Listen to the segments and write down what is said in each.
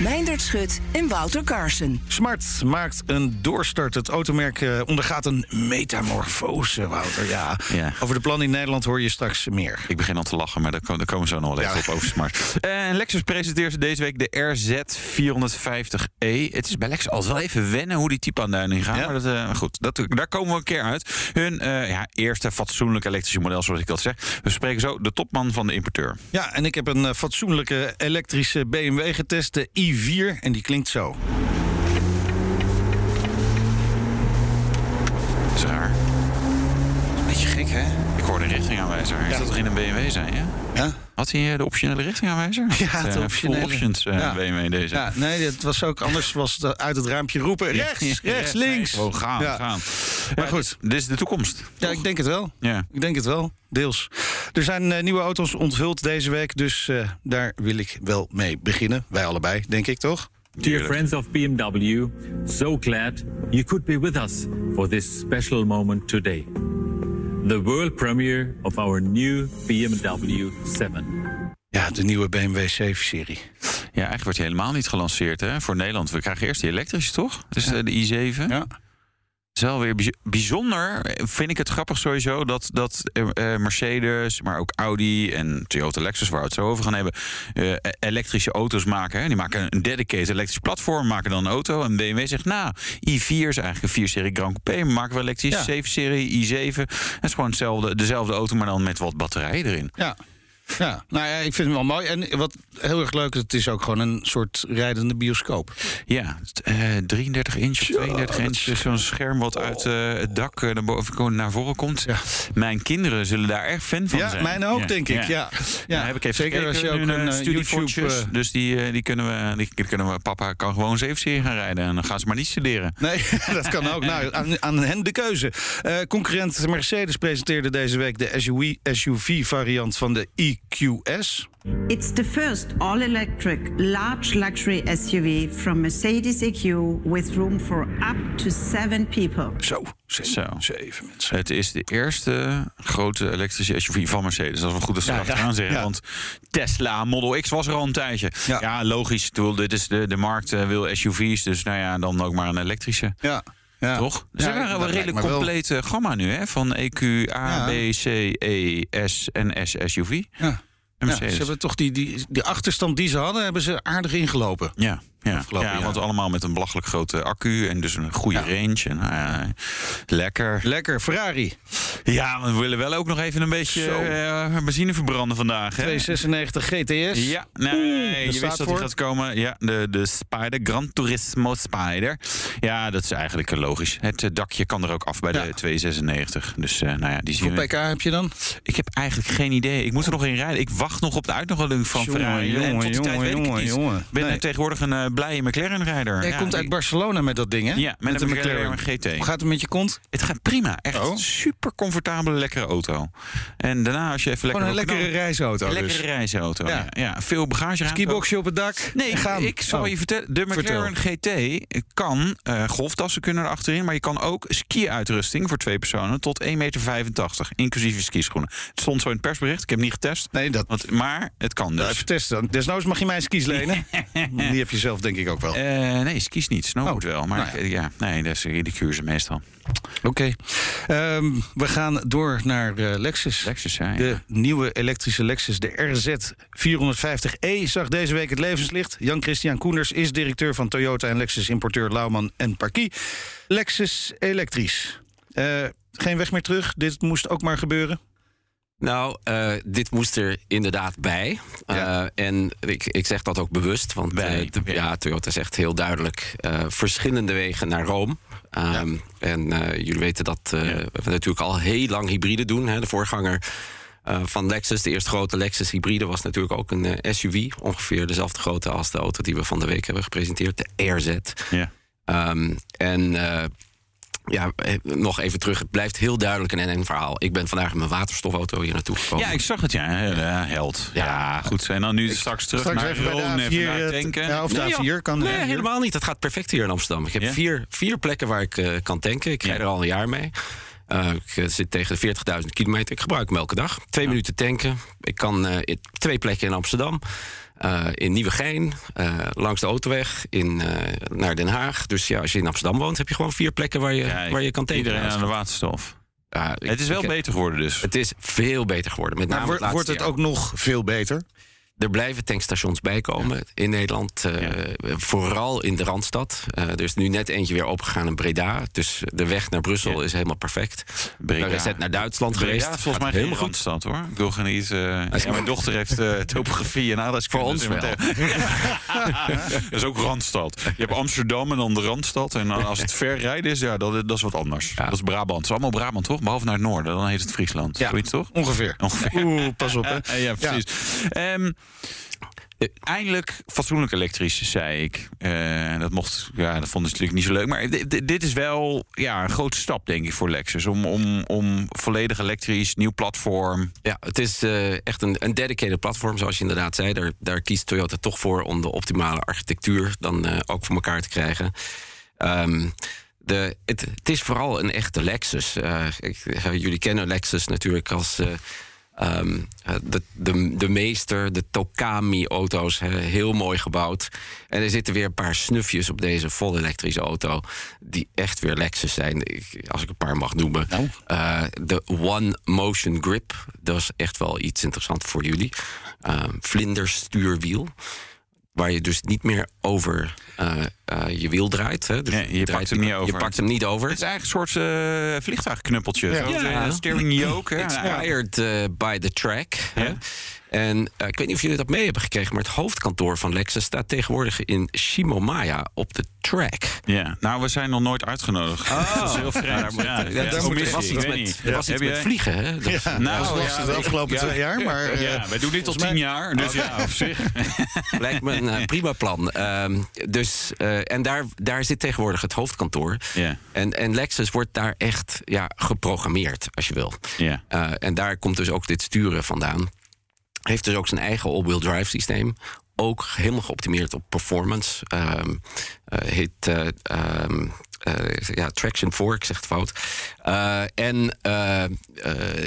Meindert Schut en Wouter Carson. Smart maakt een doorstart. Het automerk eh, ondergaat een metamorfose, Wouter. Ja. Ja. Over de plannen in Nederland hoor je straks meer. Ik begin al te lachen, maar daar komen, daar komen we zo nog wel even Ja. op over smart. En Lexus presenteert deze week de RZ450e. Het is bij Lexus altijd wel even wennen hoe die typeaanduiding gaat. Ja. Maar dat, eh, goed, dat, daar komen we een keer uit. Hun eh, ja, eerste fatsoenlijke elektrische model, zoals ik dat zeg. We spreken zo de topman van de importeur. Ja, en ik heb een eh, fatsoenlijke elektrische BMW getest, de i4. En die klinkt zo. Dat is raar. Dat is een beetje gek, hè? Hoorde een richtingaanwijzer. Is Ja. dat toch in een BMW zijn, ja? Ja? Had hij eh, de optionele richtingaanwijzer? Ja, de eh, optionele. Full options eh, Ja. BMW deze. Ja, nee, het was ook anders. Was het uit het raampje roepen. Rechts, rechts, links. Oh, gaan, Ja. gaan. Maar Ja, goed. Dit is de toekomst. Ja, ik denk het wel. Ja. Ik denk het wel, deels. Er zijn eh, nieuwe auto's onthuld deze week, dus eh, daar wil ik wel mee beginnen. Wij allebei, denk ik toch? Dear friends of BMW, so glad you could be with us for this special moment today. The world premiere of our new BMW 7. Ja, de nieuwe BMW 7-serie. Ja, eigenlijk wordt hij helemaal niet gelanceerd hè, voor Nederland. We krijgen eerst die elektrische, toch? Dus de i7. Ja. Is wel weer bij- bijzonder, vind ik het grappig sowieso... dat, dat eh, Mercedes, maar ook Audi en Toyota Lexus... waar we het zo over gaan hebben, eh, elektrische auto's maken. Hè. Die maken een dedicated elektrisch platform, maken dan een auto. En BMW zegt, nou, i4 is eigenlijk een 4-serie Grand Coupé... maar maken we elektrisch, Ja. 7-serie, i7. Het is gewoon hetzelfde, dezelfde auto, maar dan met wat batterijen erin. Ja. Ja, nou ja, ik vind hem wel mooi. En wat heel erg leuk is, het is ook gewoon een soort rijdende bioscoop. Ja, het, eh, 33 inch of 32 inch. Dus zo'n scherm wat uit eh, het dak eh, naar, boven, naar voren komt. Ja. Mijn kinderen zullen daar erg fan van Ja, zijn. mijn ook, denk ik, ja. Ja, heb ik even Zeker als je ook nu een, eh, studiefondjes. YouTube, eh, Dus die, eh, die, kunnen we, die, kunnen we... Papa kan gewoon 7-serie gaan rijden. En dan gaan ze maar niet studeren. Nee, dat kan ook. Nou, aan, aan hen de keuze. Eh, concurrent Mercedes presenteerde deze week de SUV-variant van de EQS. It's the first all electric large luxury SUV from Mercedes EQ with room for up to seven people. Zo, zeven, Zo. zeven mensen. Het is de eerste grote elektrische SUV van Mercedes. Dat is wel goed dat ze Ja, ja, zeggen. ja. Want Tesla Model X was er al een tijdje. Ja. Ja, logisch. Dit is de, de markt eh, wil SUV's. Dus nou ja, dan ook maar een elektrische. Ja. Ja. Toch? Dus Ja, we hebben dat een redelijk wel. complete gamma nu, hè? Van EQ, A. B, C, E, S en S SUV. Ja. En ze hebben toch die, die, die achterstand die ze hadden, hebben ze aardig ingelopen. Ja, ja. Ja want allemaal met een belachelijk grote accu en dus een goede Ja. range. En, ja, lekker. Lekker, Ferrari. Ja, we willen wel ook nog even een beetje eh, benzine verbranden vandaag. Hè? 296 GTS. Ja, nee, je wist dat voor? die gaat komen. Ja, de, de Spider, Gran Turismo Spider. Ja, dat is eigenlijk eh, logisch. Het eh, dakje kan er ook af bij Ja. de 296. Dus eh, nou ja, die zien Hoeveel we. pk heb je dan? Ik heb eigenlijk geen idee. Ik moet er nog in rijden. Ik wacht nog op de uitnodiging van Jongen, Ferrari. En jongen, tot die tijd jongen, weet ik niet. ben Nee. eh, tegenwoordig een eh, blije McLaren-rijder. Ja, komt uit die- Barcelona met dat ding, hè? Ja, met, de een McLaren GT. Hoe gaat het met je kont? Het gaat prima. Echt Oh. super comfortabele, lekkere auto. En daarna als je even lekker... Gewoon een lekkere knallen- reisauto Een dus. lekkere reisauto, Ja. ja. ja. Veel bagageruimte. Skiboxje op het dak. Nee, gaan. ik zal Oh. je vertellen. De McLaren GT kan eh, golftassen kunnen er achterin, maar je kan ook ski-uitrusting voor twee personen tot 1,85 meter, inclusief skischoenen. Het stond zo in het persbericht. Ik heb niet getest. Nee, dat... Want, maar het kan dus. Ja, even testen. Desnoods mag je mijn skis lenen. Die heb je zelf denk ik ook wel. Eh, nee, skis niet. Snowboard Oh, wel. Maar nou ja. ik- ja. nee, dat is ridicuur meestal. Oké. Ehm, we gaan door naar eh, Lexus. Lexus, ja. ja. De nieuwe elektrische Lexus, de RZ 450e, zag deze week het levenslicht. Jan-Christian Koeners is directeur van Toyota en Lexus-importeur Lauman en Parkie. Lexus elektrisch. Eh, geen weg meer terug. Dit moest ook maar gebeuren. Nou, uh, dit moest er inderdaad bij. Uh, en ik, ik zeg dat ook bewust, want bij, uh, de, ja. Toyota zegt heel duidelijk verschillende wegen naar Rome. Ja. En jullie weten dat we natuurlijk al heel lang hybride doen. Hè. De voorganger van Lexus, de eerste grote Lexus hybride, was natuurlijk ook een SUV. Ongeveer dezelfde grootte als de auto die we van de week hebben gepresenteerd, de RZ. Ja. Um, en ja, nog even terug. Het blijft heel duidelijk een NN-verhaal. Ik ben vandaag met mijn waterstofauto hier naartoe gekomen. Ja, ik zag het, ja. held. Ja, ja goed. En dan nu straks terug straks naar Rome en naar tanken. Ja, of nee, de A4 kan. Nee, helemaal niet. Dat gaat perfect hier in Amsterdam. Ik heb Ja? vier, vier plekken waar ik eh, kan tanken. Ik rij er al een jaar mee. Uh, ik zit tegen de 40.000 kilometer. Ik gebruik hem elke dag. Twee minuten tanken. Ik kan uh, twee plekken in Amsterdam. Uh, in Nieuwegein, langs de autoweg, in, naar Den Haag. Dus ja, als je in Amsterdam woont, heb je gewoon vier plekken waar je, Kijk, waar je kan tanken. Iedereen aan de waterstof. Ja, ik- het is wel ik- beter geworden dus. Het is veel beter geworden. Met Maar name wordt, het wordt het jaar. ook nog veel beter? Er blijven tankstations bijkomen in Nederland. eh, Vooral in de Randstad. Eh, er is nu net eentje weer opengegaan in Breda. Dus de weg naar Brussel is helemaal perfect. Breda. Daar is het naar Duitsland Breda geweest. volgens Gaat mij geen helemaal goed. randstad hoor. Ik wil geen niet. eh, ja, mijn dochter heeft topografie en aardrijkskunde. Voor ons meteen- dat is ook Randstad. Je hebt Amsterdam en dan de Randstad. En dan als het ver rijden is, ja, dat, dat is wat anders. Dat is Brabant. Het is allemaal Brabant toch? Behalve naar het noorden. Dan heet het Friesland. Ja. Zoiets toch? Ongeveer. Ongeveer. Oeh, pas op, hè? Ja, precies. Ehm, eh, eindelijk fatsoenlijk elektrisch, zei ik. Eh, dat mocht, ja, dat vonden ze natuurlijk niet zo leuk. Maar di- di- dit is wel ja, een grote stap, denk ik, voor Lexus. Om, om, om volledig elektrisch, nieuw platform. Ja, het is eh, echt een, een dedicated platform, zoals je inderdaad zei. Daar, daar kiest Toyota toch voor om de optimale architectuur dan eh, ook voor elkaar te krijgen. Ehm, de, het, is vooral een echte Lexus. Eh, eh, jullie kennen Lexus natuurlijk als eh, ehm, eh, de, de, de meester, de Tokami-auto's. heel mooi gebouwd. En er zitten weer een paar snufjes op deze vol elektrische auto. die echt weer Lexus zijn. Ik, als ik een paar mag noemen. Eh, de One Motion Grip. Dat is echt wel iets interessants voor jullie. Ehm vlinderstuurwiel. Waar je dus niet meer over eh, eh, je wiel draait. Hè. Dus Nee, je draait pakt hem niet over. Je pakt hem niet over. Het is eigenlijk een soort eh, vliegtuigknuppeltje. Ja. Zo, Ja. Steering yoke. Inspired by the track. hè. En eh, ik weet niet of jullie dat mee hebben gekregen, maar het hoofdkantoor van Lexus staat tegenwoordig in Shimomaya op de track. Ja, nou, we zijn nog nooit uitgenodigd. Dat is heel vreemd. Ja, Ja, ja, daar moet- er was die? iets met, er was iets met vliegen. Hè? Dat- Ja, Nou, dat was de ik- afgelopen ja. twee jaar. Maar, eh, Ja, wij doen dit al tien jaar. Dus ja, op zich. Lijkt me een eh, prima plan. Ehm, dus, eh, en daar, daar zit tegenwoordig het hoofdkantoor. Ja. En, en Lexus wordt daar echt ja, geprogrammeerd, als je wil. Ja. Eh, en daar komt dus ook dit sturen vandaan. Heeft dus ook zijn eigen all-wheel drive systeem. Ook helemaal geoptimeerd op performance. Ehm eh, heet eh, ehm, eh, ja, Traction 4, ik zeg het fout. Eh, en eh, eh,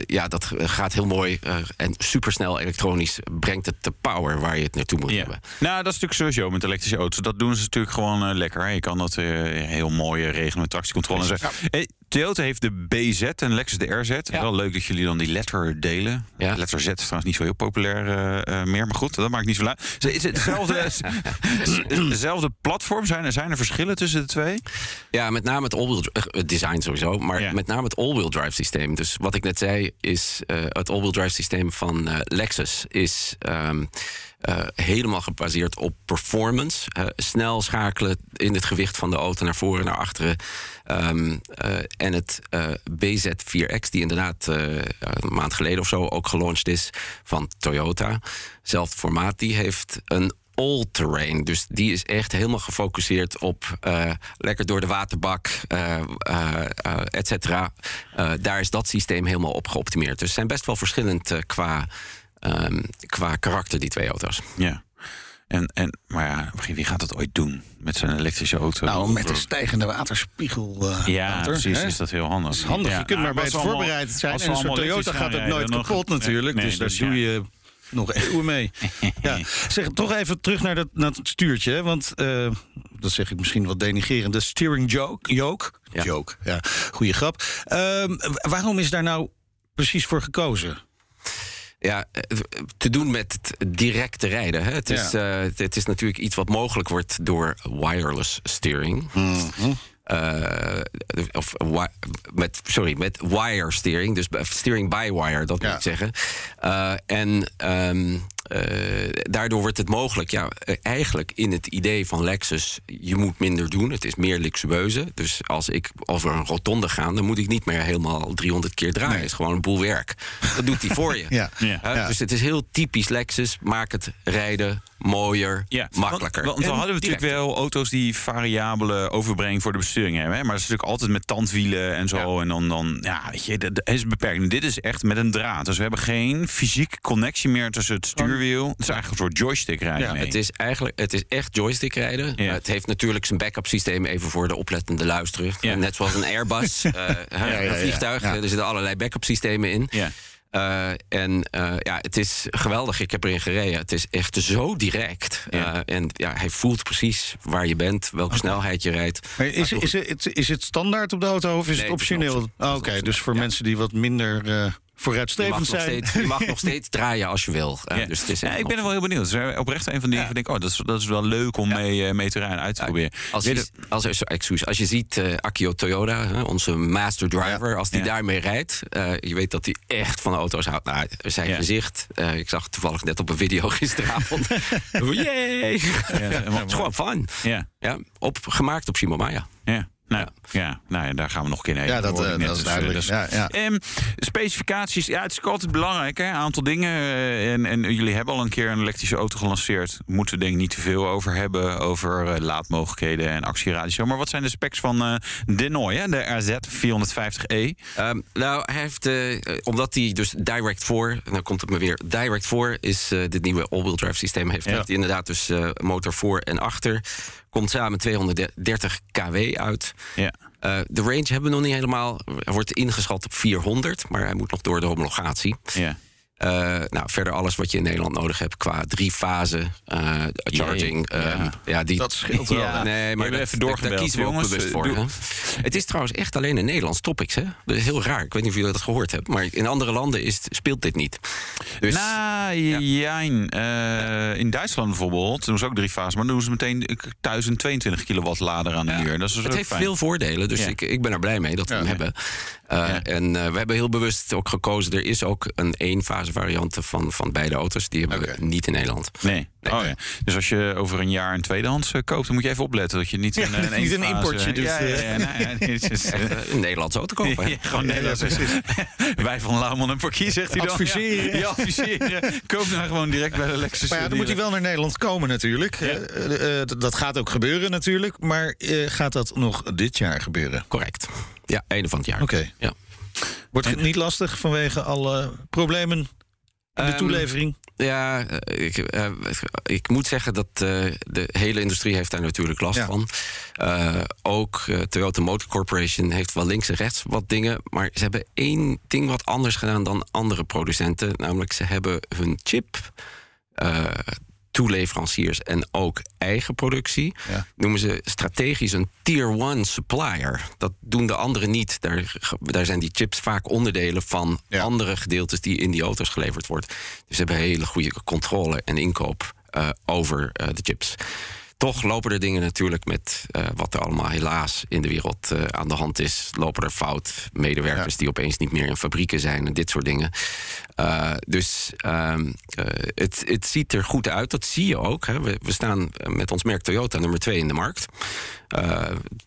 ja, dat gaat heel mooi eh, en supersnel elektronisch. Brengt het de power waar je het naartoe moet Ja. hebben. Nou, dat is natuurlijk sowieso met elektrische auto's. Dat doen ze natuurlijk gewoon eh, lekker. hè. Je kan dat eh, heel mooi eh, regelen met tractiecontrole. Zo. Hey, Toyota heeft de BZ en Lexus de RZ. Wel leuk dat jullie dan die letter delen. Ja. Letter Z is trouwens niet zo heel populair eh, eh, meer. Maar goed, dat maakt niet zo uit. Is het hetzelfde, hetzelfde platform? Zijn er, zijn er verschillen tussen de twee? Ja, met name het all-wheel dri- eh, design sowieso, maar Ja. met name het all-wheel drive systeem. Dus wat ik net zei, is eh, het all-wheel drive systeem van eh, Lexus is ehm, eh, helemaal gebaseerd op performance. Snel schakelen in het gewicht van de auto naar voren en naar achteren. Ehm, eh, en het eh, BZ4X, die inderdaad een maand geleden of zo ook gelaunched is van Toyota. Zelfde formaat, die heeft een all-terrain. Dus die is echt helemaal gefocust op eh, lekker door de waterbak, eh eh, eh, et cetera. Eh, daar is dat systeem helemaal op geoptimeerd. Dus zijn best wel verschillend qua, ehm, qua karakter, die twee auto's. Ja. En, en, maar ja, wie gaat dat ooit doen met zijn elektrische auto? Nou, met een stijgende waterspiegel. eh, Ja, water, precies. hè? Is dat heel handig. Dat is handig. Ja, je kunt nou, maar bij het allemaal- voorbereid zijn. als En een soort Toyota gaat het nooit kapot natuurlijk. Nee, dus daar dus doe je nog eeuwen mee. Ja. Zeg, toch even terug naar, dat, naar het stuurtje. hè, Want eh, dat zeg ik misschien wat denigerend. De steering joke. Joke? Ja. Joke, ja. Goeie grap. Ehm, waarom is daar nou precies voor gekozen? Ja, eh, te doen met het directe rijden. Hè. Het, is, eh, het is natuurlijk iets wat mogelijk wordt door wireless steering. Uh, of met, sorry, met wire steering. Dus steering by wire, dat moet ik zeggen. Uh, en um, daardoor wordt het mogelijk, ja, eigenlijk in het idee van Lexus, je moet minder doen. Het is meer luxueuze. Dus als ik over een rotonde ga, dan moet ik niet meer helemaal 300 keer draaien. Het is gewoon een boel werk. Dat doet hij voor je. ja. ja. Dus het is heel typisch Lexus. Maak het rijden mooier, ja, makkelijker. Want, want we hadden natuurlijk wel auto's die variabele overbrenging voor de besturing hebben. Hè? Maar dat is natuurlijk altijd met tandwielen en zo. En dan, dan, ja, weet je, dat is beperkt. Dit is echt met een draad. Dus we hebben geen fysieke connectie meer tussen het stuurwiel. Het is eigenlijk een soort joystick rijden. Ja, het is eigenlijk, het is echt joystick rijden. Ja. het heeft natuurlijk zijn backup systeem even voor de oplettende luisteren. Ja. Net zoals een Airbus, uh, een vliegtuig. Er zitten allerlei backup systemen in. Ja. Uh, en uh, ja, het is geweldig. Ik heb erin gereden. Het is echt zo direct. Ja. Uh, en ja, hij voelt precies waar je bent, welke okay. snelheid je rijdt. Maar is, is, het, is het standaard op de auto of is nee, het optioneel? Oh, Oké, okay. dus voor ja. mensen die wat minder vooruitstrevend mag zijn. Nog steeds, je mag nog steeds draaien als je wil. Uh, ja. dus het is ja, ik ben er wel heel benieuwd. Het is oprecht een van die ja. ik denk, oh, dat is, dat is wel leuk om mee, uh, mee te rijden uit te proberen. Als je, als, excuus, als je ziet uh, Akio Toyoda, hè, onze master driver, als die daarmee rijdt, je weet dat hij echt van auto's houdt. Nou, zijn gezicht, ik zag toevallig net op een video gisteravond. Yay! het is gewoon fun. Ja. Ja, op, gemaakt op Shimomaya. Ja. Nou, ja. ja, nou ja, daar gaan we nog een keer heen. Ja, dat, uh, dat is duidelijk. Dus, ja, ja. Um, specificaties, ja, het is altijd belangrijk. Een aantal dingen. Uh, en, en jullie hebben al een keer een elektrische auto gelanceerd. Moeten we denk ik niet te veel over hebben. Over uh, laadmogelijkheden en actieradius. Maar wat zijn de specs van uh, Denoy, hè? de RZ450e? Um, nou, hij heeft, omdat hij dus Direct 4, en dan komt het me weer. Direct 4 is dit nieuwe all-wheel drive systeem. Heeft, ja. heeft inderdaad dus motor voor en achter. Komt samen 230 kW uit. Ja. Uh, de range hebben we nog niet helemaal. Hij wordt ingeschat op 400, maar hij moet nog door de homologatie. Ja. Uh, nou, verder alles wat je in Nederland nodig hebt qua drie fase uh, charging. Jee, ja. ja. die, dat scheelt wel. Ja, nee, maar dat, even daar, daar kiezen we ook bewust voor. Hè? Het is trouwens echt alleen in Nederlands topics. Hè? Dat is heel raar. Ik weet niet of jullie dat gehoord hebben. Maar in andere landen is, speelt dit niet. Dus, nou, ja. in Duitsland bijvoorbeeld, doen ze ook drie fases. Maar dan doen ze meteen 1022 kilowatt lader aan de muur. Dat is dus het heeft fijn. veel voordelen. Dus ik, ik ben er blij mee dat we hem hebben. Uh, en uh, we hebben heel bewust ook gekozen. Er is ook een eenfase variant van, van beide auto's. Die hebben okay. we niet in Nederland. Nee. Nee. Oh, ja. Dus als je over een jaar een tweedehands uh, koopt, dan moet je even opletten dat je niet ja, een, een, niet een importje doet. Ja, ja, ja, nou, Echt, een Nederlandse auto kopen. Gewoon Nederlands. Wij van Lauwman en Parkier, zegt hij dan. Adviseren. Ja, adviseren. Koop nou gewoon direct bij de Lexus. Maar ja, dan moet hij wel naar Nederland komen natuurlijk. dat gaat ook gebeuren natuurlijk. Maar gaat dat nog dit jaar gebeuren? Correct. Ja, einde van het jaar. Oké. Okay. Ja. Wordt het niet lastig vanwege alle problemen de um, toelevering? Ja, ik, uh, ik moet zeggen dat uh, de hele industrie heeft daar natuurlijk last ja. van. Uh, ook Toyota Motor Corporation heeft wel links en rechts wat dingen. Maar ze hebben één ding wat anders gedaan dan andere producenten. Namelijk, ze hebben hun chip toeleveranciers en ook eigen productie. Ja. Noemen ze strategisch een tier one supplier. Dat doen de anderen niet. Daar, daar zijn die chips vaak onderdelen van ja. andere gedeeltes die in die auto's geleverd wordt. Dus ze hebben hele goede controle en inkoop uh, over uh, de chips. Toch lopen er dingen natuurlijk met uh, wat er allemaal helaas in de wereld aan de hand is. Lopen er fout. Medewerkers ja. die opeens niet meer in fabrieken zijn en dit soort dingen. Uh, dus um, het, het ziet er goed uit. Dat zie je ook. Hè. We, we staan met ons merk Toyota nummer 2 in de markt.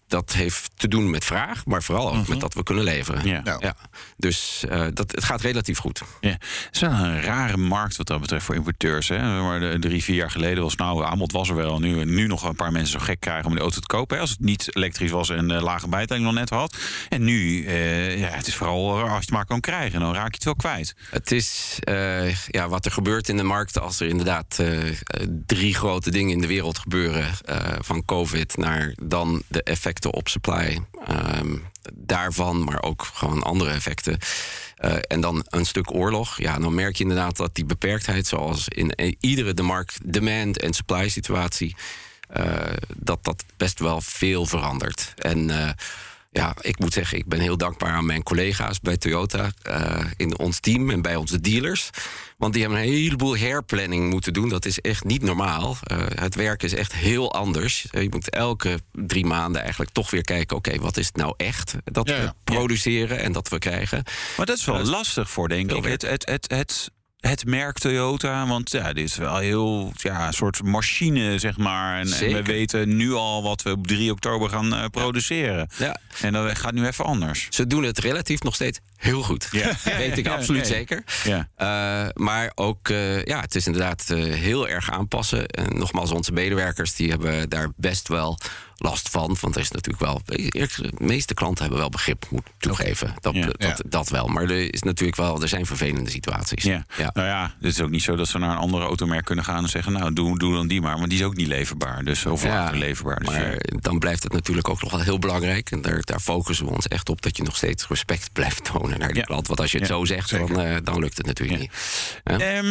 dat heeft te doen met vraag, maar vooral ook -huh. met dat we kunnen leveren. Ja. Ja. ja. Dus dat, het gaat relatief goed. Ja. Het is wel een rare markt wat dat betreft voor importeurs. Hè. Maar de, drie, vier jaar geleden was nou, aanbod was er wel. Nu, nu nog een paar mensen zo gek krijgen om die auto te kopen. Hè, als het niet elektrisch was en lage bijtelling nog net had. En nu, uh, ja, het is vooral als je het maar kan krijgen. Dan raak je het wel kwijt. Het is uh, ja, wat er gebeurt in de markt als er inderdaad drie grote dingen in de wereld gebeuren. van COVID naar dan de effecten op supply. Um, daarvan, maar ook gewoon andere effecten. En dan een stuk oorlog. Ja, dan merk je inderdaad dat die beperktheid, zoals in iedere de markt demand en supply situatie, dat dat best wel veel verandert. En ja, ik moet zeggen, ik ben heel dankbaar aan mijn collega's bij Toyota uh, in ons team en bij onze dealers. Want die hebben een heleboel herplanning moeten doen. Dat is echt niet normaal. Uh, het werk is echt heel anders. Uh, je moet elke drie maanden eigenlijk toch weer kijken: oké, okay, wat is het nou echt dat ja, we produceren en dat we krijgen? Maar dat is wel lastig voor, denk ik. Het, het, het, het het merk Toyota. Want ja, dit is wel heel ja, een soort machine, zeg maar. En, en we weten nu al wat we op 3 oktober gaan uh, produceren. Ja. En dat gaat nu even anders. Ze doen het relatief nog steeds heel goed. Ja. Dat weet ik absoluut zeker. Ja. Uh, maar ook, uh, ja, het is inderdaad heel erg aanpassen. En nogmaals, onze medewerkers die hebben daar best wel last van. Want er is natuurlijk wel. De meeste klanten hebben wel begrip, moet ik toegeven. Dat, Ja, dat, ja. dat wel. Maar er is natuurlijk wel. Er zijn vervelende situaties. Ja. Nou ja, het is ook niet zo dat ze naar een andere automerk kunnen gaan en zeggen: Nou, doe, doe dan die maar. Want die is ook niet leverbaar. Dus of later leverbaar. Dus maar dan blijft het natuurlijk ook nog wel heel belangrijk. En daar, daar focussen we ons echt op dat je nog steeds respect blijft tonen naar die klant. Want als je het zo zegt, dan, eh, dan lukt het natuurlijk niet. Ja.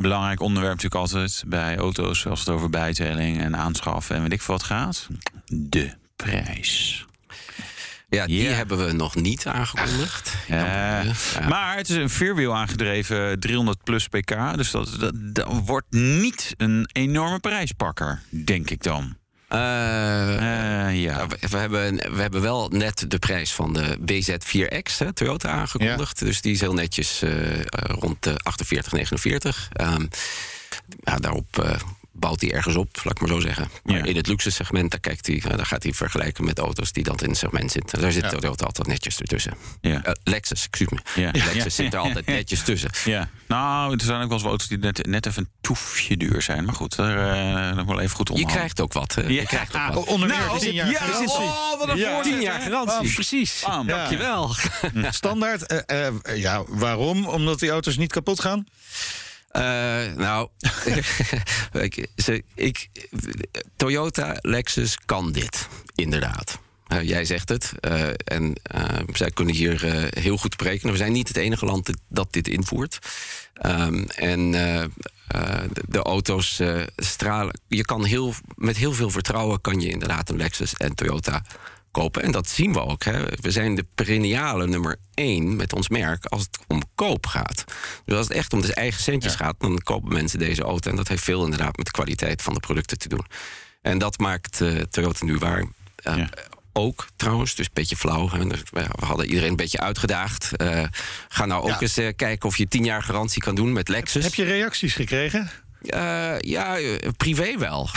Belangrijk onderwerp natuurlijk altijd bij auto's als het over bijtelling en aanschaffen en weet ik veel wat gaat. De prijs. Ja, die hebben we nog niet aangekondigd. Ja. Ja. Maar het is een vierwiel aangedreven 300 plus pk. Dus dat, dat, dat wordt niet een enorme prijspakker, denk ik dan. Eh, ja. we, we hebben, we hebben wel net de prijs van de BZ4X, hè, Toyota, aangekondigd. Dus die is heel netjes eh, eh, rond de 48, 49. Ehm, ja, daarop eh, bouwt hij ergens op, laat ik maar zo zeggen. Maar Ja. in het luxe segment, daar, kijkt hij, eh, daar gaat hij vergelijken met auto's die dan in het segment zitten. Daar zit Ja. Toyota altijd netjes ertussen. Ja. Eh, Lexus, excuus me. Ja. Lexus Ja. zit er altijd netjes tussen. Ja, nou, er zijn ook wel eens auto's die net, net even een toefje duur zijn. Maar goed, daar uh, nog wel even goed Je onderhandelen. krijgt ook wat. Je krijgt ook wat. Onder meer Nou, tien jaar ja, garantie. oh, wat een Ja. Tien jaar garantie, Bam. precies. Bam. Dankjewel. Standaard. eh, eh, ja, waarom? Omdat die auto's niet kapot gaan? Eh, nou, ik, ik, Toyota, Lexus kan dit, inderdaad. Eh, jij zegt het. eh, en zij kunnen hier heel goed berekenen. We zijn niet het enige land dat- dit invoert. Ehm, en de, de auto's stralen. Je kan heel, met heel veel vertrouwen kan je inderdaad een Lexus en Toyota kopen. En dat zien we ook. Hè. We zijn de perenniale nummer één met ons merk als het om koop gaat. Dus als het echt om de eigen centjes gaat, dan kopen mensen deze auto. En dat heeft veel inderdaad met de kwaliteit van de producten te doen. En dat maakt eh, Toyota nu waar. Eh, Ook trouwens, dus een beetje flauw. Hè. Dus, We hadden iedereen een beetje uitgedaagd. Eh, ga nou ook Ja. eens kijken of je tien jaar garantie kan doen met Lexus. Heb je reacties gekregen? Eh, ja, eh, privé wel.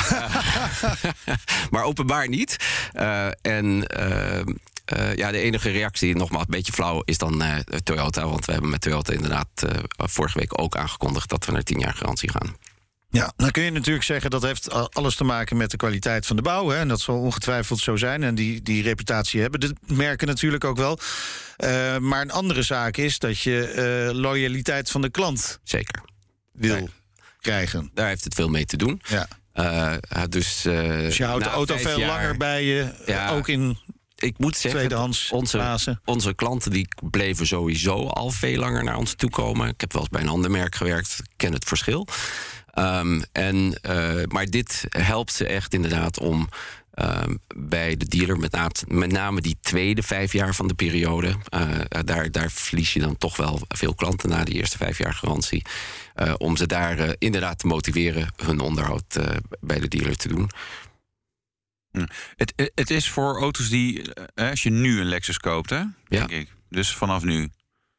maar openbaar niet. Eh, en eh, eh, ja, de enige reactie, nogmaals, een beetje flauw, is dan eh, Toyota. Want we hebben met Toyota inderdaad eh, vorige week ook aangekondigd dat we naar 10 jaar garantie gaan. Ja, dan kun je natuurlijk zeggen dat heeft alles te maken met de kwaliteit van de bouw. Hè, en dat zal ongetwijfeld zo zijn. En die, die reputatie hebben de merken natuurlijk ook wel. Eh, maar een andere zaak is dat je eh, loyaliteit van de klant Zeker. wil krijgen. Daar heeft het veel mee te doen. Ja. Eh, dus, eh, Dus je houdt de auto veel jaar- langer bij je. Ja. Ook in ik moet zeggen, tweedehands onze, onze klanten die bleven sowieso al veel langer naar ons toe komen. Ik heb wel eens bij een ander merk gewerkt, ik ken het verschil. Ehm, en, maar dit helpt ze echt inderdaad om ehm, bij de dealer, met, na- met name die tweede vijf jaar van de periode, daar, daar verlies je dan toch wel veel klanten na die eerste vijf jaar garantie. Eh, om ze daar eh, inderdaad te motiveren hun onderhoud eh, bij de dealer te doen. Hm. Het, het- is voor auto's die, als je nu een Lexus koopt, hè, denk ik. Dus vanaf nu.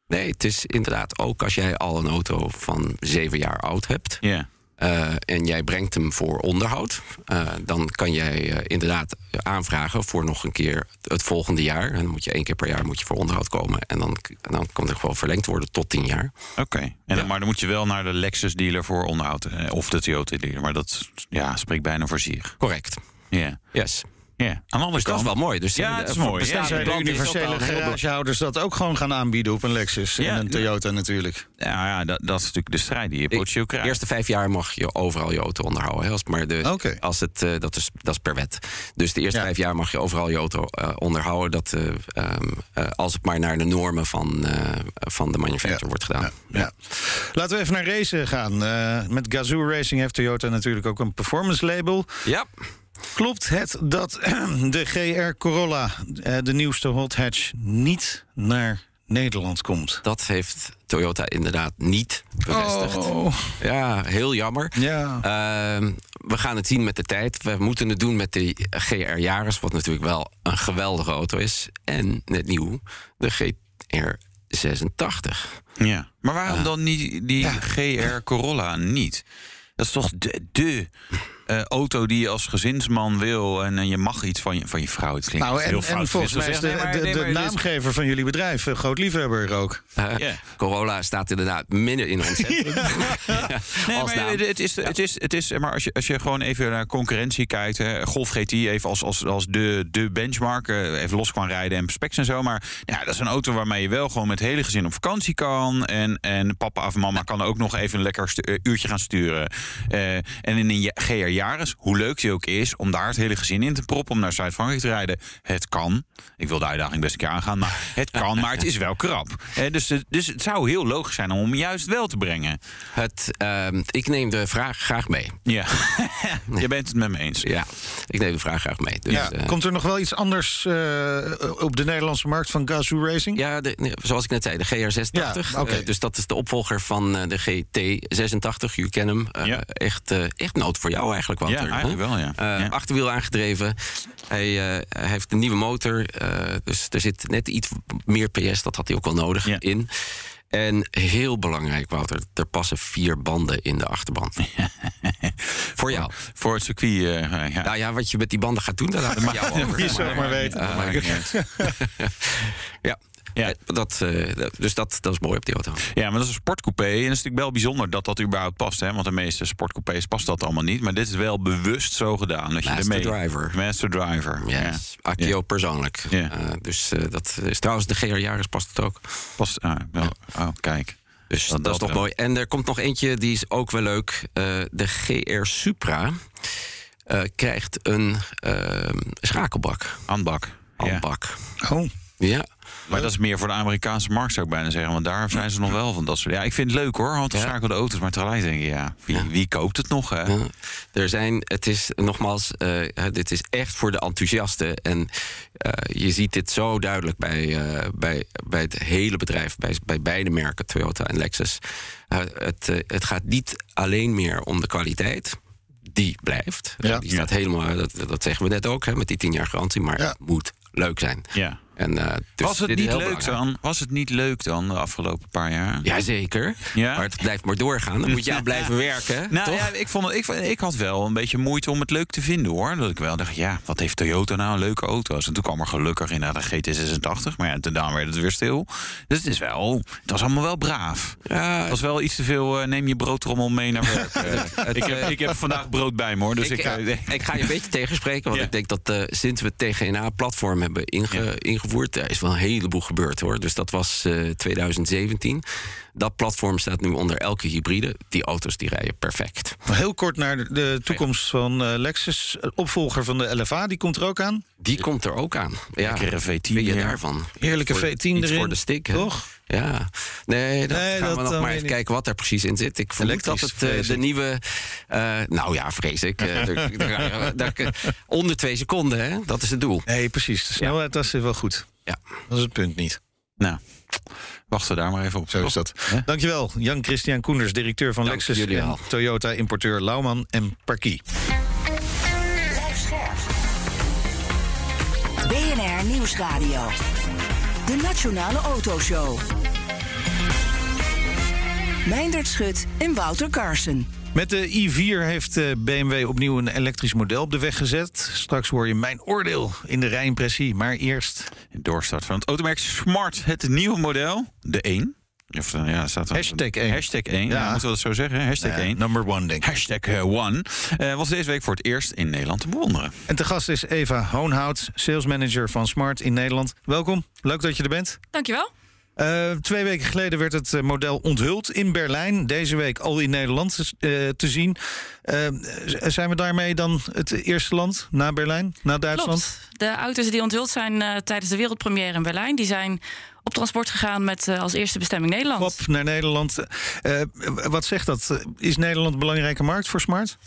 Nee, het is inderdaad ook als jij al een auto van zeven jaar oud hebt. Ja. Eh, en jij brengt hem voor onderhoud. eh, dan kan jij eh, inderdaad aanvragen voor nog een keer het volgende jaar. En dan moet je één keer per jaar moet je voor onderhoud komen. En dan, dan kan het gewoon verlengd worden tot tien jaar. Oké. Maar dan moet je wel naar de Lexus dealer voor onderhoud. Of de Toyota dealer. Maar dat ja, spreekt bijna voor zich. Correct. Ja. Yes. Ja. Aan de andere Dus dat is wel mooi. Dus Ja, eh, het is mooi. Ja, Zijn de universele garagehouders dat ook gewoon gaan aanbieden op een Lexus Ja, en een Toyota natuurlijk? Ja, ja dat, dat is natuurlijk de strijd die je De krijgt. eerste vijf jaar mag je overal je auto onderhouden. Hè? Maar de, als het, eh, dat, is, dat is per wet. Dus de eerste Ja. vijf jaar mag je overal je auto eh, onderhouden. Dat, eh, ehm, eh, als het maar naar de normen van, van de manufacturer wordt gedaan. Ja. Laten we even naar racen gaan. Met Gazoo Racing heeft Toyota natuurlijk ook een performance label. Ja. Klopt het dat de GR Corolla, eh, de nieuwste hot hatch, niet naar Nederland komt? Dat heeft Toyota inderdaad niet bevestigd. Oh. Ja, heel jammer. Ja. Ehm, we gaan het zien met de tijd. We moeten het doen met de GR Yaris, wat natuurlijk wel een geweldige auto is. En net nieuw, de GR 86. Ja. Maar waarom dan niet die GR Corolla niet? Dat is toch de, de eh, auto die je als gezinsman wil en, en je mag iets van je, van je vrouw. Het klinkt Nou, heel en, fout en volgens mij is de, de, naamgever van jullie bedrijf, een groot liefhebber ook. Uh, Corolla staat inderdaad midden in ons centrum. Nee, Als maar het is, het is, het is, maar als je, als je gewoon even naar concurrentie kijkt, hè, Golf GT even als, als, als de, de benchmark, eh, even los kan rijden en specs en zo. Maar ja, dat is een auto waarmee je wel gewoon met het hele gezin op vakantie kan. En, en papa of mama kan ook nog even een lekker uurtje gaan sturen. Eh, en in een GR Yaris, hoe leuk die ook is, om daar het hele gezin in te proppen, om naar Zuid-Frankrijk te rijden. Het kan. Ik wil de uitdaging best een keer aangaan, maar het kan, maar het is wel krap. Eh, dus, het- dus het zou heel logisch zijn om hem juist wel te brengen. Het, ehm, ik neem de vraag graag mee. Ja, je bent het met me eens. Ja, ik neem de vraag graag mee. Dus, ja, eh, komt er nog wel iets anders eh, op de Nederlandse markt van Gazoo Racing? Ja, de, zoals ik net zei, de GR86. Ja, oké. Eh, dus dat is de opvolger van eh, de GT86. U kent hem. Eh, echt, eh, echt nood voor jou eigenlijk, Ja, eigenlijk wel, ja. Eh, Ja. Achterwiel aangedreven. Hij, eh, hij heeft een nieuwe motor. eh, dus er zit net iets meer PS. Dat had hij ook wel nodig in. En heel belangrijk, Wouter. Er passen vier banden in de achterband. voor jou. Voor het circuit, ja. Nou ja, wat je met die banden gaat doen, dat laat ik jou over. Het maar weten. Niet ja. Eh, Dat, eh, dat- dus dat, dat is mooi op die auto. Ja, maar dat is een sportcoupé. En het is natuurlijk wel bijzonder dat dat überhaupt past. Hè? Want de meeste sportcoupés past dat allemaal niet. Maar dit is wel bewust zo gedaan. Dat je Master ermee... driver. Master driver. Yes. Ja. Accio Ja. persoonlijk. Ja. Eh, dus dat is trouwens de GR Jaris past het ook. Past, ah, wel. Oh, kijk. Dus Dat- dat, is toch wel. mooi. En er komt nog eentje, die is ook wel leuk. De GR Supra krijgt een schakelbak. Handbak. Handbak. Oh. Ja. Maar dat is meer voor de Amerikaanse markt, zou ik bijna zeggen. Want daar zijn ze nog wel van dat soort... Ja, ik vind het leuk hoor, handgeschakelde auto's. Maar tegelijk denk je, ja, wie, wie koopt het nog? Hè? Ja. Er zijn, het is nogmaals, eh, dit is echt voor de enthousiasten. En eh, je ziet dit zo duidelijk bij, eh, bij, bij het hele bedrijf, bij, bij beide merken, Toyota en Lexus. Het, het gaat niet alleen meer om de kwaliteit. Die blijft. Ja. Die staat helemaal, dat, dat zeggen we net ook, hè, met die 10 jaar garantie. Maar het moet leuk zijn. Ja. En, eh, dus was het niet leuk belangrijk. dan? Was het niet leuk dan de afgelopen paar jaar? Jazeker. Ja? Maar het blijft maar doorgaan. Dan moet je aan blijven werken. Nou toch? ja, ik, vond het, ik, ik had wel een beetje moeite om het leuk te vinden hoor. Dat ik wel dacht, ja, wat heeft Toyota nou een leuke auto's? En toen kwam er gelukkig in naar de GT86. Maar ja, daarna werd het weer stil. Dus het is wel, het was allemaal wel braaf. Ja, het was wel iets te veel, eh, neem je broodtrommel mee naar werk. Eh, ik, heb, ik heb vandaag brood bij me hoor. Dus ik, ik, ik ga je een beetje tegenspreken. Want ik denk dat sinds we het TGNA-platform hebben inge- ingevoerd... er is wel een heleboel gebeurd hoor. Dus dat was eh, 2017. Dat platform staat nu onder elke hybride. Die auto's die rijden perfect. Heel kort naar de- toekomst van eh, Lexus. Opvolger van de LFA, die komt er ook aan. Die komt er ook aan. Ja, Lekkere V10 Wat vind je daarvan? Heerlijke Voor- V10 iets erin, voor de stick, toch? Ja. Nee, dat Nee, gaan dat we nog dan maar even kijken wat er precies in zit. Ik vermoed dat het eh, de nieuwe... eh, nou ja, vrees ik. eh, daar- daar- daar- onder twee seconden, hè? Dat is het doel. Nee, precies. De snelheid, dat is wel goed. Ja. Dat is het punt niet. Nou, wachten we daar maar even op. Zo is dat. Dankjewel, Jan-Christian Koenders, directeur van Dank Lexus en. Toyota-importeur Lauman en Parkie. Blijf scherp. BNR Nieuwsradio. De Nationale Autoshow. Meindert Schut en Wouter Carson. Met de i4 heeft eh, BMW opnieuw een elektrisch model op de weg gezet. Straks hoor je mijn oordeel in de rijimpressie. Maar eerst... Doorstart van het automerk Smart, het nieuwe model, de 1. Of, eh, ja, staat er Hashtag 1. Hashtag 1, Ja. ja. moeten we dat zo zeggen? Hashtag Ja, 1. number one, denk ik. Hashtag eh, one. Eh, was deze week voor het eerst in Nederland te bewonderen. En te gast is Eva Hoonhout, salesmanager van Smart in Nederland. Welkom, leuk dat je er bent. Dankjewel. Eh, twee weken geleden werd het eh, model onthuld in Berlijn. Deze week al in Nederland eh, te zien. Eh, zijn we daarmee dan het eerste land na Berlijn, na Duitsland? Klopt. De auto's die onthuld zijn eh, tijdens de wereldpremière in Berlijn... die zijn op transport gegaan met eh, als eerste bestemming Nederland. Op naar Nederland. Eh, wat zegt dat? Is Nederland een belangrijke markt voor Smart?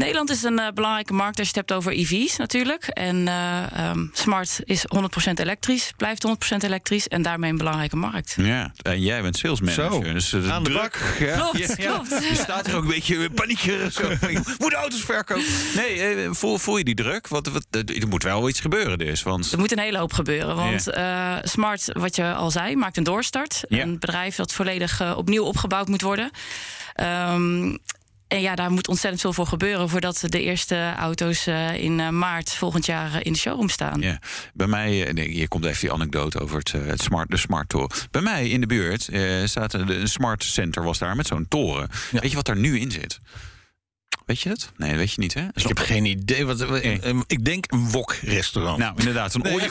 Nederland is een uh, belangrijke markt als je het hebt over EV's natuurlijk. En uh, um, Smart is 100% elektrisch, blijft 100% elektrisch en daarmee een belangrijke markt. Ja, en jij bent sales manager. Zo, dus uh, aan de druk. bak. Ja, Klopt, ja, klopt. Je staat er ook een beetje paniekeren. Zo. Moet auto's verkopen? Nee, voel, voel je die druk? Want, wat, er moet wel iets gebeuren dus. Want... Er moet een hele hoop gebeuren. Want ja. Smart, wat je al zei, maakt een doorstart. Ja. Een bedrijf dat volledig opnieuw opgebouwd moet worden. Um, en ja, daar moet ontzettend veel voor gebeuren voordat de eerste auto's uh, in uh, maart volgend jaar uh, in de showroom staan. Ja, bij mij, nee, hier komt even die anekdote over het, het smart, de smart toren. Bij mij in de buurt staat een smart center was daar met zo'n toren. Ja. Weet je wat daar nu in zit? Weet je het? Nee, dat weet je niet, hè? Ik heb geen idee. Wat, nee. Ik denk een wok-restaurant. Nou, inderdaad. Een nee,